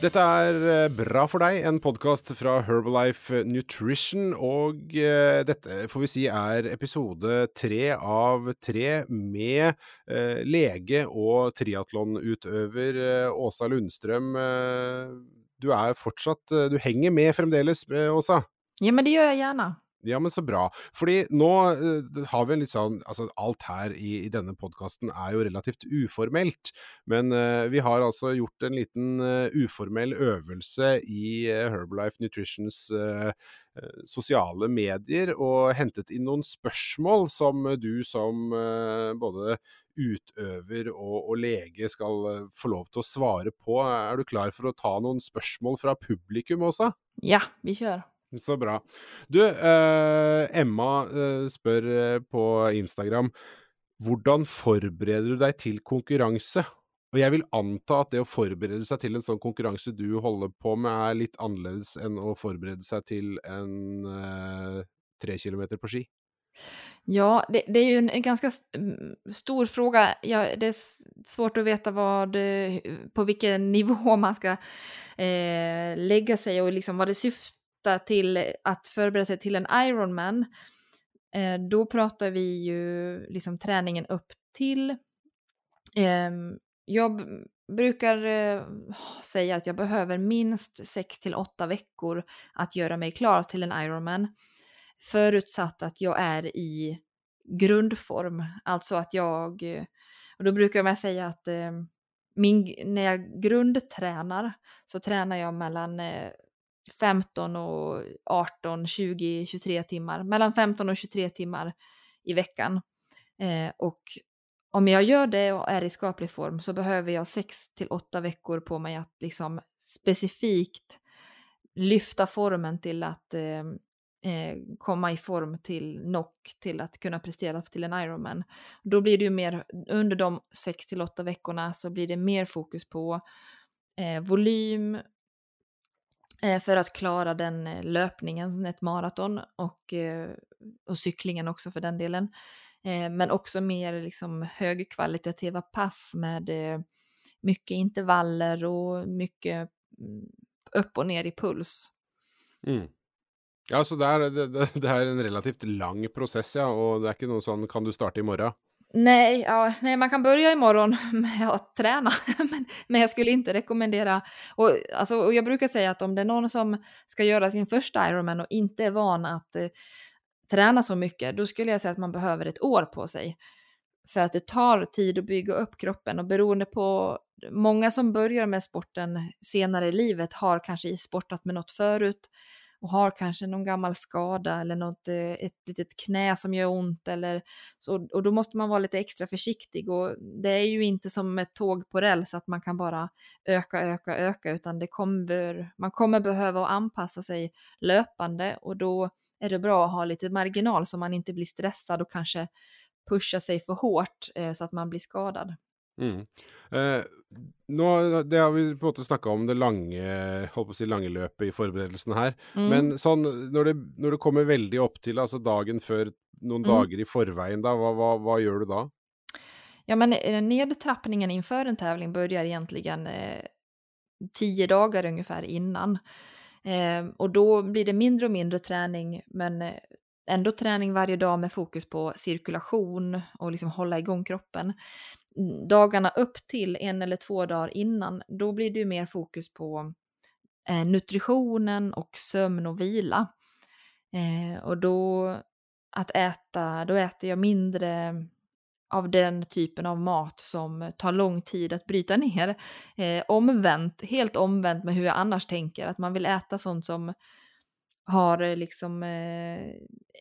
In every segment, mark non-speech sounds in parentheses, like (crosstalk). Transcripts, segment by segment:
Dette er eh, Bra for deg, en podkast fra Herbalife Nutrition. Og eh, dette får vi si er episode tre av tre med eh, lege og triatlonutøver eh, Åsa Lundstrøm. Eh, du er fortsatt eh, Du henger med fremdeles, eh, Åsa? Ja, men det gör jag gärna. Ja, men så bra. Fordi nå eh, har vi en litt sånn Altså, alt her i, i denne podkasten er jo relativt uformelt. Men uh, vi har altså gjort en liten oformell uformell øvelse i eh, Herbalife Nutritions eh, sosiale medier, og hentet inn noen spørsmål som du som både utøver og, og lege skal få lov til å svare på. Er du klar for å ta noen spørsmål fra publikum også? Ja, vi kör. Så bra. Du, eh, Emma eh, spør eh, på Instagram hvordan forbereder du deg til konkurranse? Og jeg vil anta at det å forberede seg til en sånn konkurranse du holder på med, er litt annerledes enn å forberede seg til en eh, tre kilometer på ski. Ja, det, det är ju en, en ganska stor fråga. Ja, det är svårt att veta vad, eh, på vilken nivå man ska eh, lägga sig och liksom vad det syftar till att förbereda sig till en Ironman. Eh, då pratar vi ju liksom träningen upp till. Ehm, jag brukar eh, säga att jag behöver minst 6 till 8 veckor att göra mig klar till en Ironman. Förutsatt att jag är i grundform, alltså att jag, och då brukar jag säga att eh, min, när jag grundtränar så tränar jag mellan eh, 15 och 18, 20, 23 timmar, mellan 15 och 23 timmar i veckan. Eh, och om jag gör det och är i skaplig form så behöver jag 6 till 8 veckor på mig att liksom specifikt lyfta formen till att eh, eh, komma i form till knock till att kunna prestera till en Ironman. Då blir det ju mer, under de 6 till 8 veckorna så blir det mer fokus på eh, volym Eh, för att klara den eh, löpningen, ett maraton och, eh, och cyklingen också för den delen. Men också mer liksom högkvalitativa pass med mycket intervaller och mycket mm, upp och ner i puls. Mm. Ja, så det är det, det, det en relativt lång process, ja. och det är inte någon sån 'kan du starta imorgon? Nej, ja, nej, man kan börja imorgon (laughs) med att träna, (laughs) men, men jag skulle inte rekommendera... Och, alltså, och jag brukar säga att om det är någon som ska göra sin första Ironman och inte är van att eh, träna så mycket, då skulle jag säga att man behöver ett år på sig. För att det tar tid att bygga upp kroppen och beroende på... Många som börjar med sporten senare i livet har kanske sportat med något förut och har kanske någon gammal skada eller något, eh, ett litet knä som gör ont eller så, och då måste man vara lite extra försiktig och det är ju inte som ett tåg på räls att man kan bara öka, öka, öka utan det kommer, man kommer behöva anpassa sig löpande och då är det bra att ha lite marginal så man inte blir stressad och kanske pusha sig för hårt eh, så att man blir skadad. Mm. Eh, nå, det har vi på en måte snakka om det lange, holdt på å si lange løpet i forberedelsen her. Mm. Men sånn, når det, når det kommer veldig opp til, altså dagen før, noen Mm. dager i forveien, da, hva, hva, hva gjør du da? Ja, men eh, nedtrappningen inför en tävling börjar egentligen eh, tio dagar ungefär innan. Eh, och då blir det mindre och mindre träning, men eh, ändå träning varje dag med fokus på cirkulation och liksom hålla igång kroppen. Dagarna upp till en eller två dagar innan, då blir det ju mer fokus på eh, nutritionen och sömn och vila. Eh, och då att äta, då äter jag mindre av den typen av mat som tar lång tid att bryta (laughs) ner. Eh, omvänt, helt omvänt med hur jag annars tänker, att man vill äta sånt som har eh, liksom eh,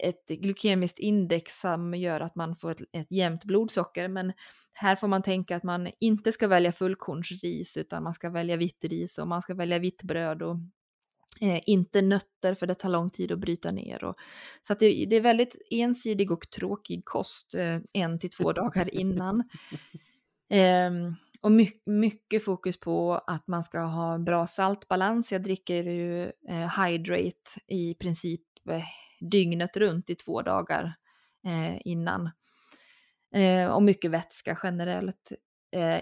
ett glykemiskt index som gör att man får ett, ett jämnt blodsocker. Men här får man tänka att man inte ska välja fullkornsris utan man ska välja vitt ris och man ska välja vitt bröd och eh, inte nötter för det tar lång tid att bryta ner. Och, så att det, det är väldigt ensidig och tråkig kost eh, en till två dagar innan. (laughs) Ehm, och my, mycket fokus på att man ska ha bra saltbalans. Jag dricker ju eh, Hydrate i princip eh, dygnet runt i två dagar eh, innan. Eh, och mycket vätska generellt. Eh,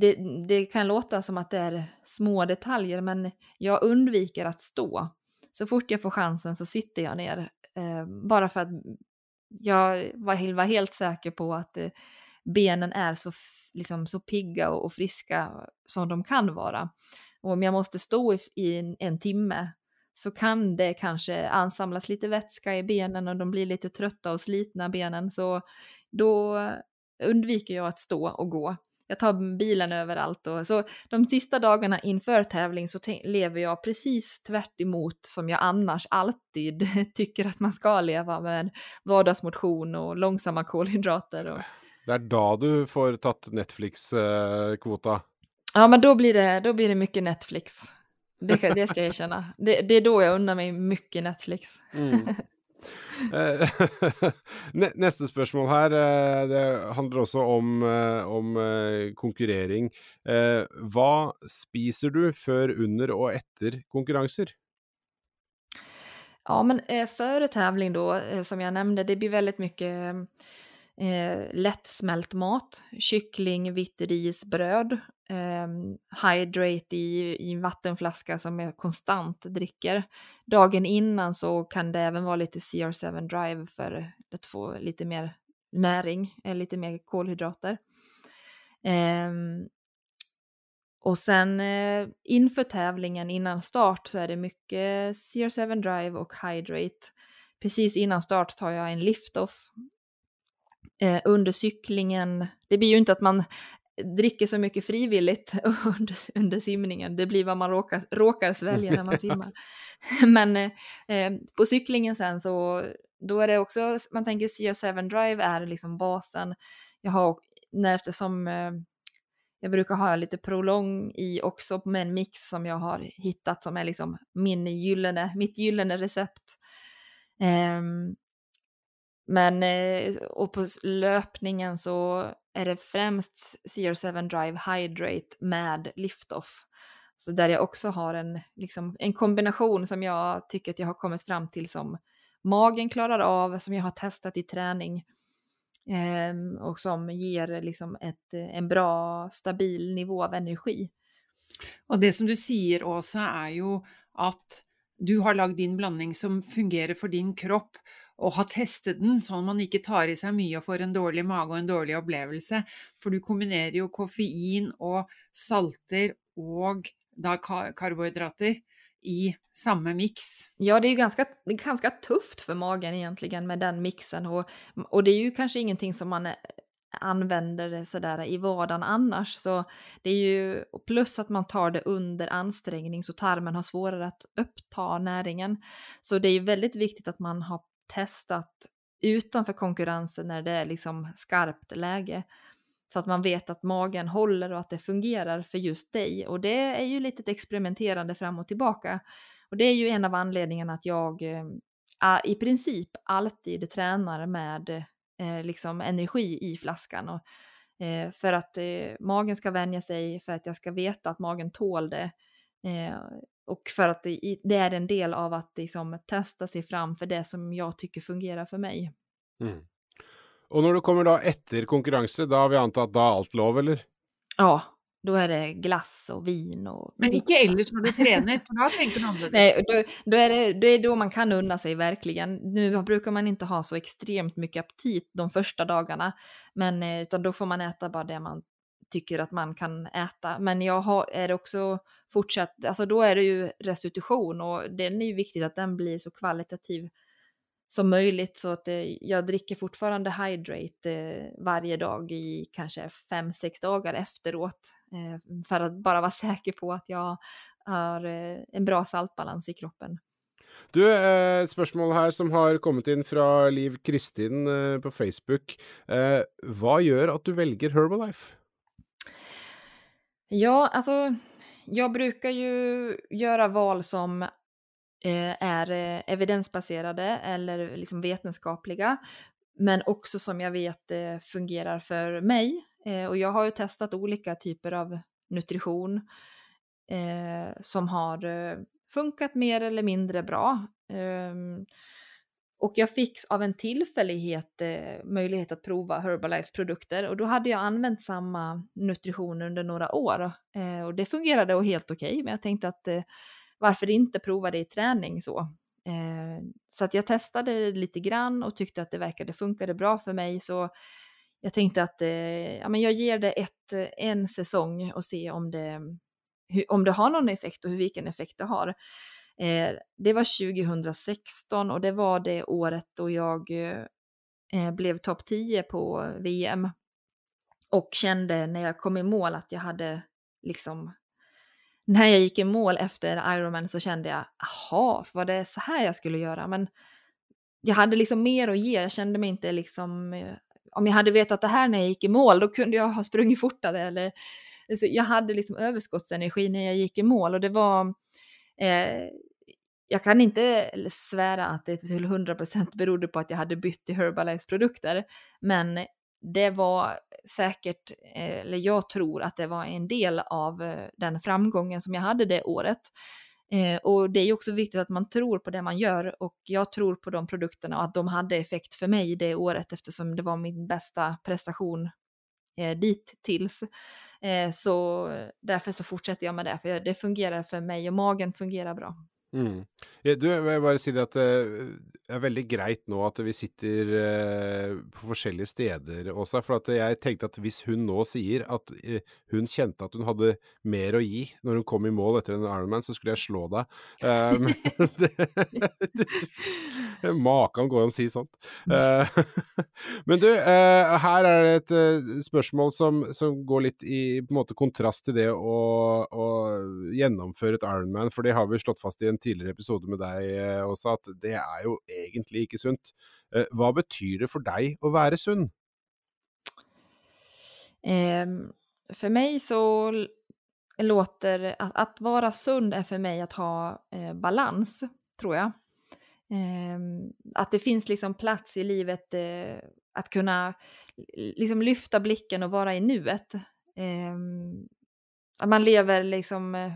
det, det kan låta som att det är små detaljer, men jag undviker att stå. Så fort jag får chansen så sitter jag ner. Eh, bara för att jag var, var helt säker på att eh, benen är så, liksom, så pigga och, och, friska som de kan vara. Och om jag måste stå i, i en, en, timme så kan det kanske ansamlas lite vätska i benen och de blir lite trötta och slitna benen. Så då undviker jag att stå och gå. Jag tar bilen överallt. Och, så de sista dagarna inför tävling så lever jag precis tvärt som jag annars alltid (laughs) tycker att man ska leva med vardagsmotion och långsamma kolhydrater. Och... (laughs) Det är då du får tagit Netflix-kvota? Ja, men då blir det, då blir det mycket Netflix. Det, det ska jag erkänna. Det, det är då jag undrar mig mycket Netflix. Mm. (laughs) Eh, (laughs) Neste spørsmål her, eh, det handler også om, eh, om konkurrering. Hva spiser du før, under och efter konkurrenser? Ja, men före tävling då, som jag nämnde, det blir väldigt mycket eh, lättsmält mat. Kyckling, vitt ris, bröd. Eh, hydrate i, i vattenflaska som jag konstant dricker. Dagen innan så kan det även vara lite CR7 Drive för att få lite mer näring, eh, lite mer kolhydrater. Eh, och sen eh, inför tävlingen innan start så är det mycket CR7 Drive och Hydrate. Precis innan start tar jag en lift-off eh, under cyklingen. Det blir ju inte att man dricker så mycket frivilligt (laughs) under, under simningen. Det blir vad man råkar, råkar svälja när man (laughs) simmar. Men eh, på cyklingen sen så då är det också, man tänker CO7 Drive är liksom basen. Jag har, när, eftersom eh, jag brukar ha lite prolong i också med en mix som jag har hittat som är liksom min gyllene, mitt gyllene recept. Um, men eh, och på löpningen så är det främst CR7 Drive Hydrate med Liftoff. Så där jag också har en, liksom, en kombination som jag tycker att jag har kommit fram till som magen klarar av, som jag har testat i träning eh, och som ger liksom ett, eh, en bra stabil nivå av energi. Och det som du säger Åsa är ju att du har lagt din blandning som fungerar för din kropp och har testat den så man inte tar i sig mycket och får en dålig mage och en dålig upplevelse. För du kombinerar ju koffein och salter och da karbohydrater i samma mix. Ja, det är ju ganska, ganska tufft för magen egentligen med den mixen och, och det är ju kanske ingenting som man eh, använder sådär i vardagen annars. Så det är ju plus att man tar det under ansträngning så tarmen har svårare att uppta näringen. Så det är ju väldigt viktigt att man har testat utanför konkurrensen när det är liksom skarpt läge. Så att man vet att magen håller och att det fungerar för just dig. Och det är ju lite experimenterande fram och tillbaka. Och det är ju en av anledningarna att jag äh, i princip alltid tränar med äh, liksom energi i flaskan. Och, äh, för att magen ska vänja sig, för att jag ska veta att magen tål det och för att det, det, är en del av att liksom, testa sig fram för det som jag tycker fungerar för mig. Mm. Och när du kommer då efter konkurrens, då har vi antagit att då är allt lov, eller? Ja, då är det glass och vin och Men inte ellers när du tränar, för då tänker du (laughs) annorlunda. Nej, då, då, är det, det är då man kan unna sig verkligen. Nu brukar man inte ha så extremt mycket aptit de första dagarna, men eh, utan då får man äta bara det man tycker att man kan äta. Men jag har, är också fortsatt, alltså då är det ju restitution och det är ju viktigt att den blir så kvalitativ som möjligt så att det, jag dricker fortfarande hydrate eh, varje dag i kanske fem sex dagar efteråt eh, för att bara vara (laughs) säker på att jag har eh, en bra saltbalans i kroppen. Du, eh, spørsmål här som har kommit in från Liv Kristin eh, på Facebook. Eh, vad gör att du väljer Herbalife? Ja, alltså jag brukar ju göra val som Eh, är eh, evidensbaserade eller liksom vetenskapliga. Men också som jag vet eh, fungerar för mig. Eh, och jag har ju testat olika typer av nutrition eh, som har funkat mer eller mindre bra. Ehm, och jag fick av en tillfällighet eh, möjlighet att prova Herbalifes produkter och då hade jag använt samma nutrition under några år eh, och det fungerade och helt okej. Okay, men jag tänkte att eh, varför inte prova det i träning så? Eh, så att jag testade lite grann och tyckte att det verkade funkade bra för mig så jag tänkte att eh, ja, men jag ger det ett, eh, en säsong och se om det, om det har någon effekt och hur, vilken effekt det har. Eh, det var 2016 och det var det året då jag eh, blev topp 10 på VM. Och kände när jag kom i mål att jag hade liksom när jag gick i mål efter Ironman så kände jag, jaha, så var det så här jag skulle göra? Men jag hade liksom mer att ge, jag kände mig inte liksom, eh, om jag hade vetat det här när jag gick i mål, då kunde jag ha sprungit fortare eller, alltså jag hade liksom överskottsenergi när jag gick i mål och det var, Eh, jag kan inte svära att det till 100% berodde på att jag hade bytt till Herbalife produkter, men det var säkert, eh, eller jag tror att det var en del av eh, den framgången som jag hade det året. Eh, och det är ju också viktigt att man tror på det man gör och jag tror på de produkterna och att de hade effekt för mig det året eftersom det var min bästa prestation eh, dit tills. Eh, så därför så fortsätter jag med det, för det fungerar för mig och magen fungerar bra. Mm. Du, jeg bare si det at det er veldig greit nå at vi sitter eh, på forskjellige steder også. For at jeg tenkte at hvis hun nå sier at eh, hun kjente at hun hadde mer å gi når hun kom i mål etter en Ironman, så skulle jeg slå (laughs) (laughs) deg. Um, Makan går an å si sånt. (laughs) Men du, her er det et spørsmål som, som, går litt i måte kontrast til det å, å gjennomføre et Ironman, for det har vi slått fast i en tidligere episode med deg eh, også, at det er jo egentlig ikke sunt. Eh, hva betyr det for deg å være sunn? Ehm, för mig så låter att, att, vara sund är för mig att ha eh, balans, tror jag. Eh, att det finns liksom plats i livet eh, att kunna liksom lyfta blicken och vara i nuet. Ehm, att man lever liksom, eh,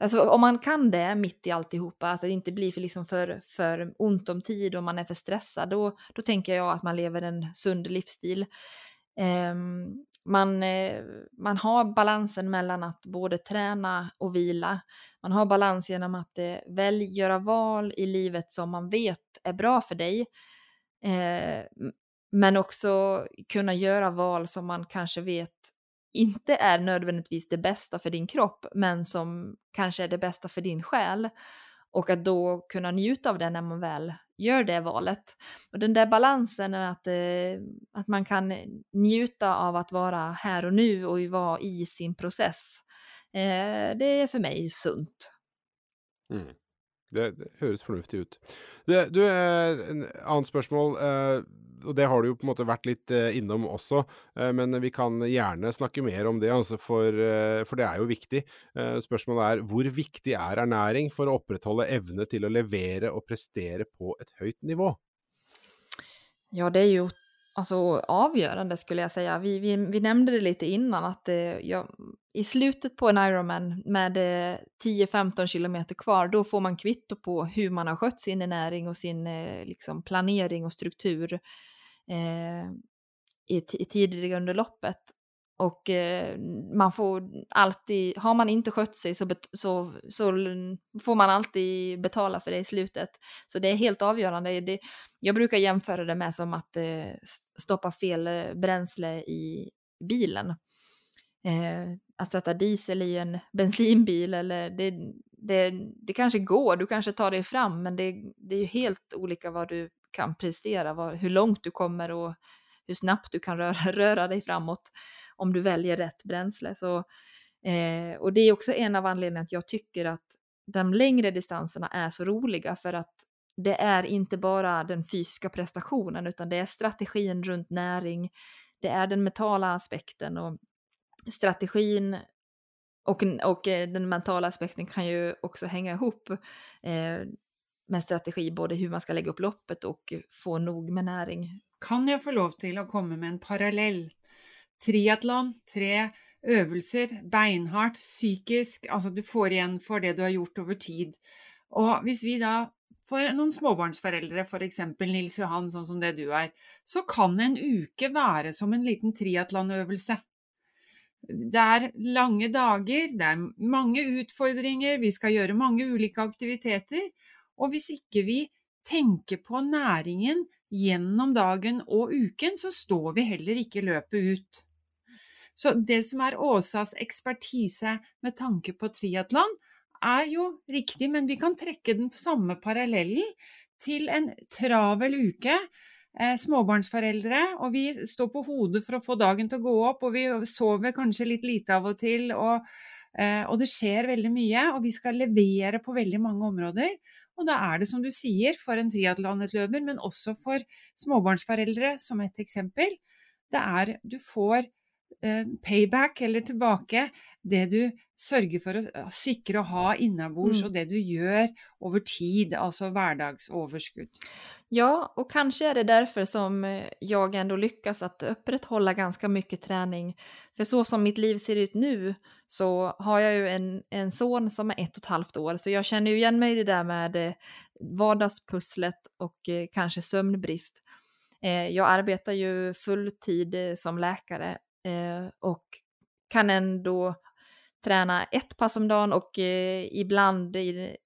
alltså om man kan det mitt i alltihopa, alltså att det inte blir för, liksom för, för ont om tid och man är för stressad, då, då tänker jag att man lever en sund livsstil. Um, man, eh, man har balansen mellan att både träna och vila. Man har balans genom att eh, välja, göra val i livet som man vet är bra för dig. Eh, men också kunna göra val som man kanske vet inte är nödvändigtvis det bästa för din kropp, men som kanske är det bästa för din själ. Och att då kunna njuta av det när man väl gör det valet. Och den där balansen, att, eh, att man kan njuta av att vara här och nu och vara i sin process, eh, det är för mig sunt. Mm. Det, det høres fornuftig ut. Det, du, eh, en annet spørsmål. Eh, og det har du jo på en måte vært litt eh, innom også, eh, men vi kan gjerne snakke mer om det, altså for, eh, for, det er jo viktig. Eh, spørsmålet er hvor viktig er ernæring for å opprettholde evne til å levere og prestere på et høyt nivå? Ja, det er jo alltså, avgörande skulle jag säga. Vi, vi, vi nämnde det lite innan att eh, jag, i slutet på en Ironman med eh, 10-15 kilometer kvar, då får man kvitto på hur man har skött sin näring och sin eh, liksom, planering och struktur eh, i, i tidigare under loppet. Och eh, man får alltid, har man inte skött sig så, så, så får man alltid betala för det i slutet. Så det är helt avgörande. Det, jag brukar jämföra det med som att eh, stoppa fel eh, bränsle i bilen. Eh, att sätta diesel i en (laughs) bensinbil eller det, det, det kanske går, du kanske tar dig fram men det, det är ju helt olika vad du kan prestera, vad, hur långt du kommer och hur snabbt du kan röra, (laughs) röra dig framåt om du väljer rätt bränsle. Så, eh, och det är också en av anledningarna att jag tycker att de längre distanserna är så roliga för att det är inte bara den fysiska prestationen utan det är strategin runt näring, det är den mentala aspekten och strategin och, och eh, den mentala aspekten kan ju också hänga ihop eh, med strategi, både hur man ska lägga upp loppet och få nog med näring. Kan jag få lov till att komma med en parallell? Triathlon, tre øvelser, beinhardt, psykisk, altså du får igjen for det du har gjort over tid. Og hvis vi da for noen småbarnsforeldre, f.eks. Nils Johan, sånn som det du er, så kan en uke være som en liten triatlonøvelse. Det er lange dager, det er mange utfordringer, vi skal gjøre mange ulike aktiviteter. Og hvis ikke vi tenker på næringen gjennom dagen og uken, så står vi heller ikke løpet ut. Så det som er Åsas ekspertise med tanke på triatlon, er jo riktig, men vi kan trekke den samme parallellen til en travel uke. Eh, småbarnsforeldre, og vi står på hodet for å få dagen til å gå opp, og vi sover kanskje litt lite av og til, og, eh, og det skjer veldig mye, og vi skal levere på veldig mange områder. Og da er det som du sier, for en triatlonutløper, men også for småbarnsforeldre, som et eksempel, det er du får eh, payback, eller tilbake, det du sørger for å sikre å ha innabords, Mm. och det du gör över tid, alltså vardagsöverskudd. Ja, och kanske är det därför som eh, jag ändå lyckas att upprätthålla ganska mycket träning. För så som mitt liv ser ut nu så har jag ju en, en son som är ett och ett halvt år, så jag känner ju igen mig i det där med eh, vardagspusslet och eh, kanske sömnbrist. Eh, jag arbetar ju fulltid eh, som läkare eh, Eh, och kan ändå träna ett pass om dagen och eh, ibland,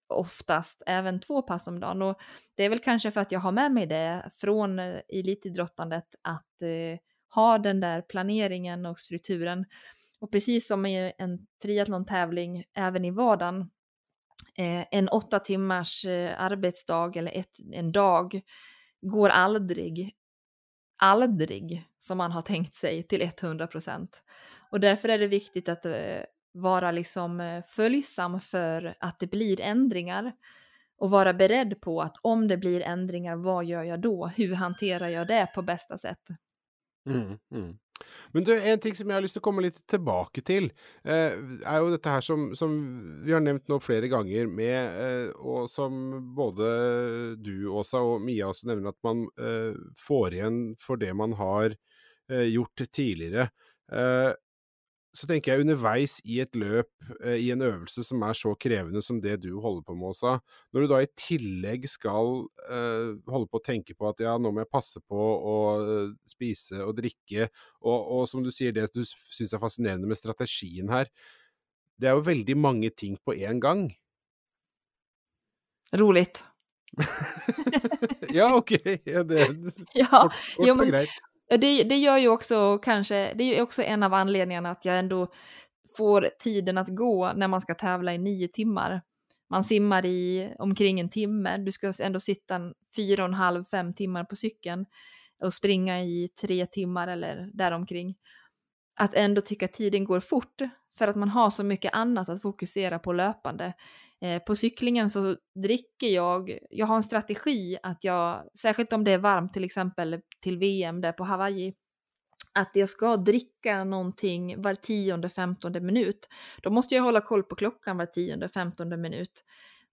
oftast, även två pass om dagen. Och det är väl kanske för att jag har med mig det från eh, elitidrottandet att eh, ha den där planeringen och strukturen. Och precis som i en triathlon-tävling, även i vardagen, eh, en åtta timmars eh, arbetsdag eller ett, en dag går aldrig, aldrig som man har tänkt sig till 100 procent. Och därför är det viktigt att eh, vara liksom eh, följsam för att det blir ändringar och vara beredd på att om det blir ändringar, vad gör jag då? Hur hanterar jag det på bästa sätt? Mm, mm. Men du, en ting som jeg har lyst til å komme litt tilbake til, eh, er jo dette her som, som vi har nevnt nå flere ganger, med, eh, og som både du, Åsa, og Mia også nevner, at man eh, får igjen for det man har eh, gjort tidligere. Eh, så tenker jeg underveis i et løp, i en øvelse som er så krevende som det du holder på med, Åsa, når du da i tillegg skal eh, holde på å tenke på at ja, nå må jeg passe på å eh, spise og drikke, og, og som du sier, det du syns er fascinerende med strategien her, det er jo veldig mange ting på én gang. Roligt. (laughs) ja, ok. Ja, det, (laughs) Ja, kort, kort jo, men- greit. Det, det gör ju också kanske, det är också en av anledningarna att jag ändå får tiden att gå när man ska tävla i nio timmar. Man simmar i omkring en timme, du ska ändå sitta en fyra och en halv, fem timmar på cykeln och springa i tre timmar eller däromkring. Att ändå tycka att tiden går fort för att man har så mycket annat att fokusera på löpande. Eh, på cyklingen så dricker jag, jag har en strategi att jag, särskilt om det är varmt till exempel till VM där på Hawaii, att jag ska dricka någonting var tionde, femtonde minut. Då måste jag hålla koll på klockan var tionde, femtonde minut.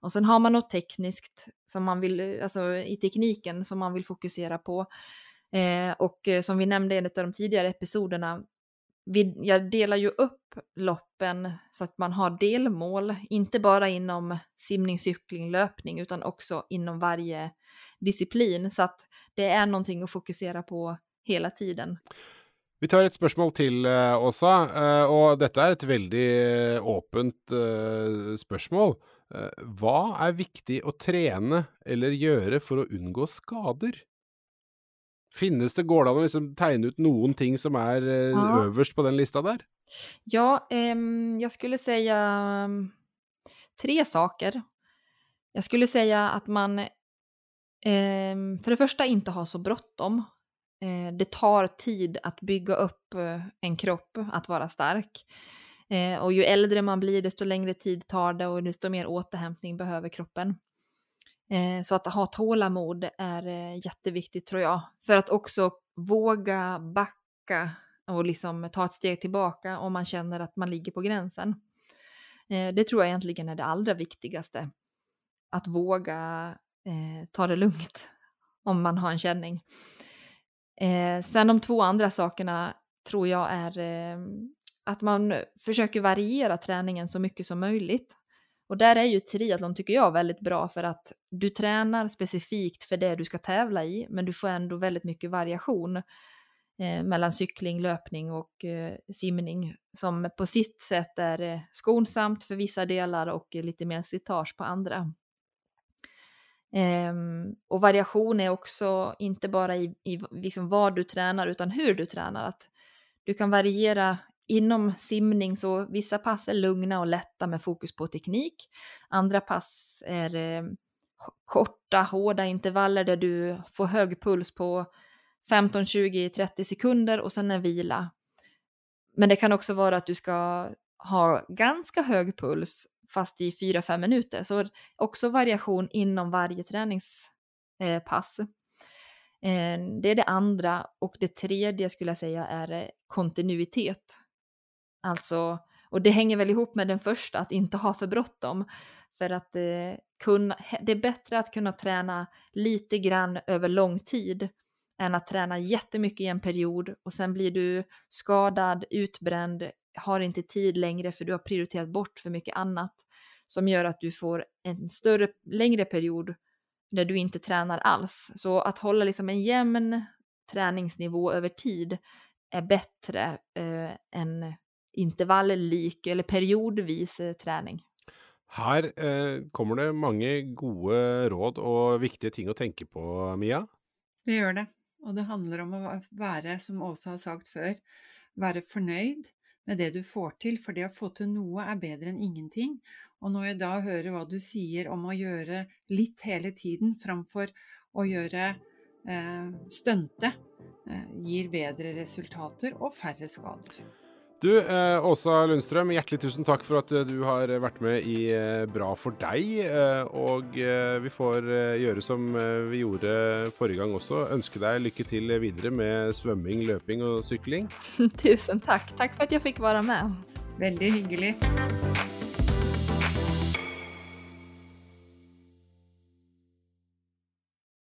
Och sen har man något tekniskt som man vill, alltså i tekniken som man vill fokusera på. Eh, och eh, som vi nämnde i en av de tidigare episoderna, vi, jag delar ju upp loppen så att man har delmål, inte bara inom simning, cykling, löpning, utan också inom varje disciplin. Så att det är någonting att fokusera på hela tiden. Vi tar et spørsmål til, eh, Åsa. eh, og dette er et veldig eh, åpent eh, spørsmål. Eh, hva er viktig å trene eller gjøre for å unngå skader? Finnes det, går det an å liksom tegne ut noen ting som er eh, Ja. øverst på den lista der? Ja, ehm, jag skulle säga mm, tre saker. Jag skulle säga att man ehm, för det första inte har så bråttom. Eh, det tar tid att bygga upp eh, en kropp, att vara stark. Eh, och ju äldre man blir, desto längre tid tar det och desto mer återhämtning behöver kroppen. Eh, så att ha tålamod är eh, jätteviktigt tror jag. För att också våga backa och liksom ta ett steg tillbaka om man känner att man ligger på gränsen. Eh, det tror jag egentligen är det allra viktigaste. Att våga eh, ta det lugnt om man har en känning. Eh, sen de två andra sakerna tror jag är eh, att man försöker variera träningen så mycket som möjligt. Och där är ju triathlon tycker jag väldigt bra för att du tränar specifikt för det du ska tävla i, men du får ändå väldigt mycket variation eh, mellan cykling, löpning och eh, simning som på sitt sätt är eh, skonsamt för vissa delar och lite mer slitage på andra. Um, och variation är också inte bara i, i liksom vad du tränar utan hur du tränar. Att du kan variera inom simning så vissa pass är lugna och lätta med fokus på teknik. Andra pass är eh, korta, hårda intervaller där du får hög puls på 15, 20, 30 sekunder och sen en vila. Men det kan också vara att du ska ha ganska hög puls fast i 4-5 minuter. Så också variation inom varje träningspass. Ehm, det är det andra och det tredje skulle jag säga är eh, kontinuitet. Alltså, och det hänger väl ihop med den första, att inte ha för bråttom. För att eh, kunna, det är bättre att kunna träna lite grann över lång tid än att träna jättemycket i en period och sen blir du skadad, utbränd, har inte tid längre för du har prioriterat bort för mycket annat som gör att du får en större, längre period där du inte tränar alls. Så att hålla liksom en jämn träningsnivå över tid är bättre eh, än intervalllik eller periodvis eh, träning. Här eh, kommer det många goda råd och viktiga ting att tänka på, Mia. Det gör det. Och det handlar om att vara, som Åsa har sagt förr, vara förnöjd med det du får till, för det å få till något är bättre än ingenting. Och när jag då hör vad du säger om att göra lite hela tiden framför att göra eh, stunte, eh, ger bättre resultat och färre skador. Du, eh, Åsa Lundström, hjärtligt tusen tack för att eh, du har varit med i eh, Bra för dig. Eh, och eh, vi får eh, göra som vi gjorde förra gången också. Önska dig lycka till vidare med svömning, löpning och cykling. (laughs) tusen tack. Tack för att jag fick vara med. Väldigt hyggligt.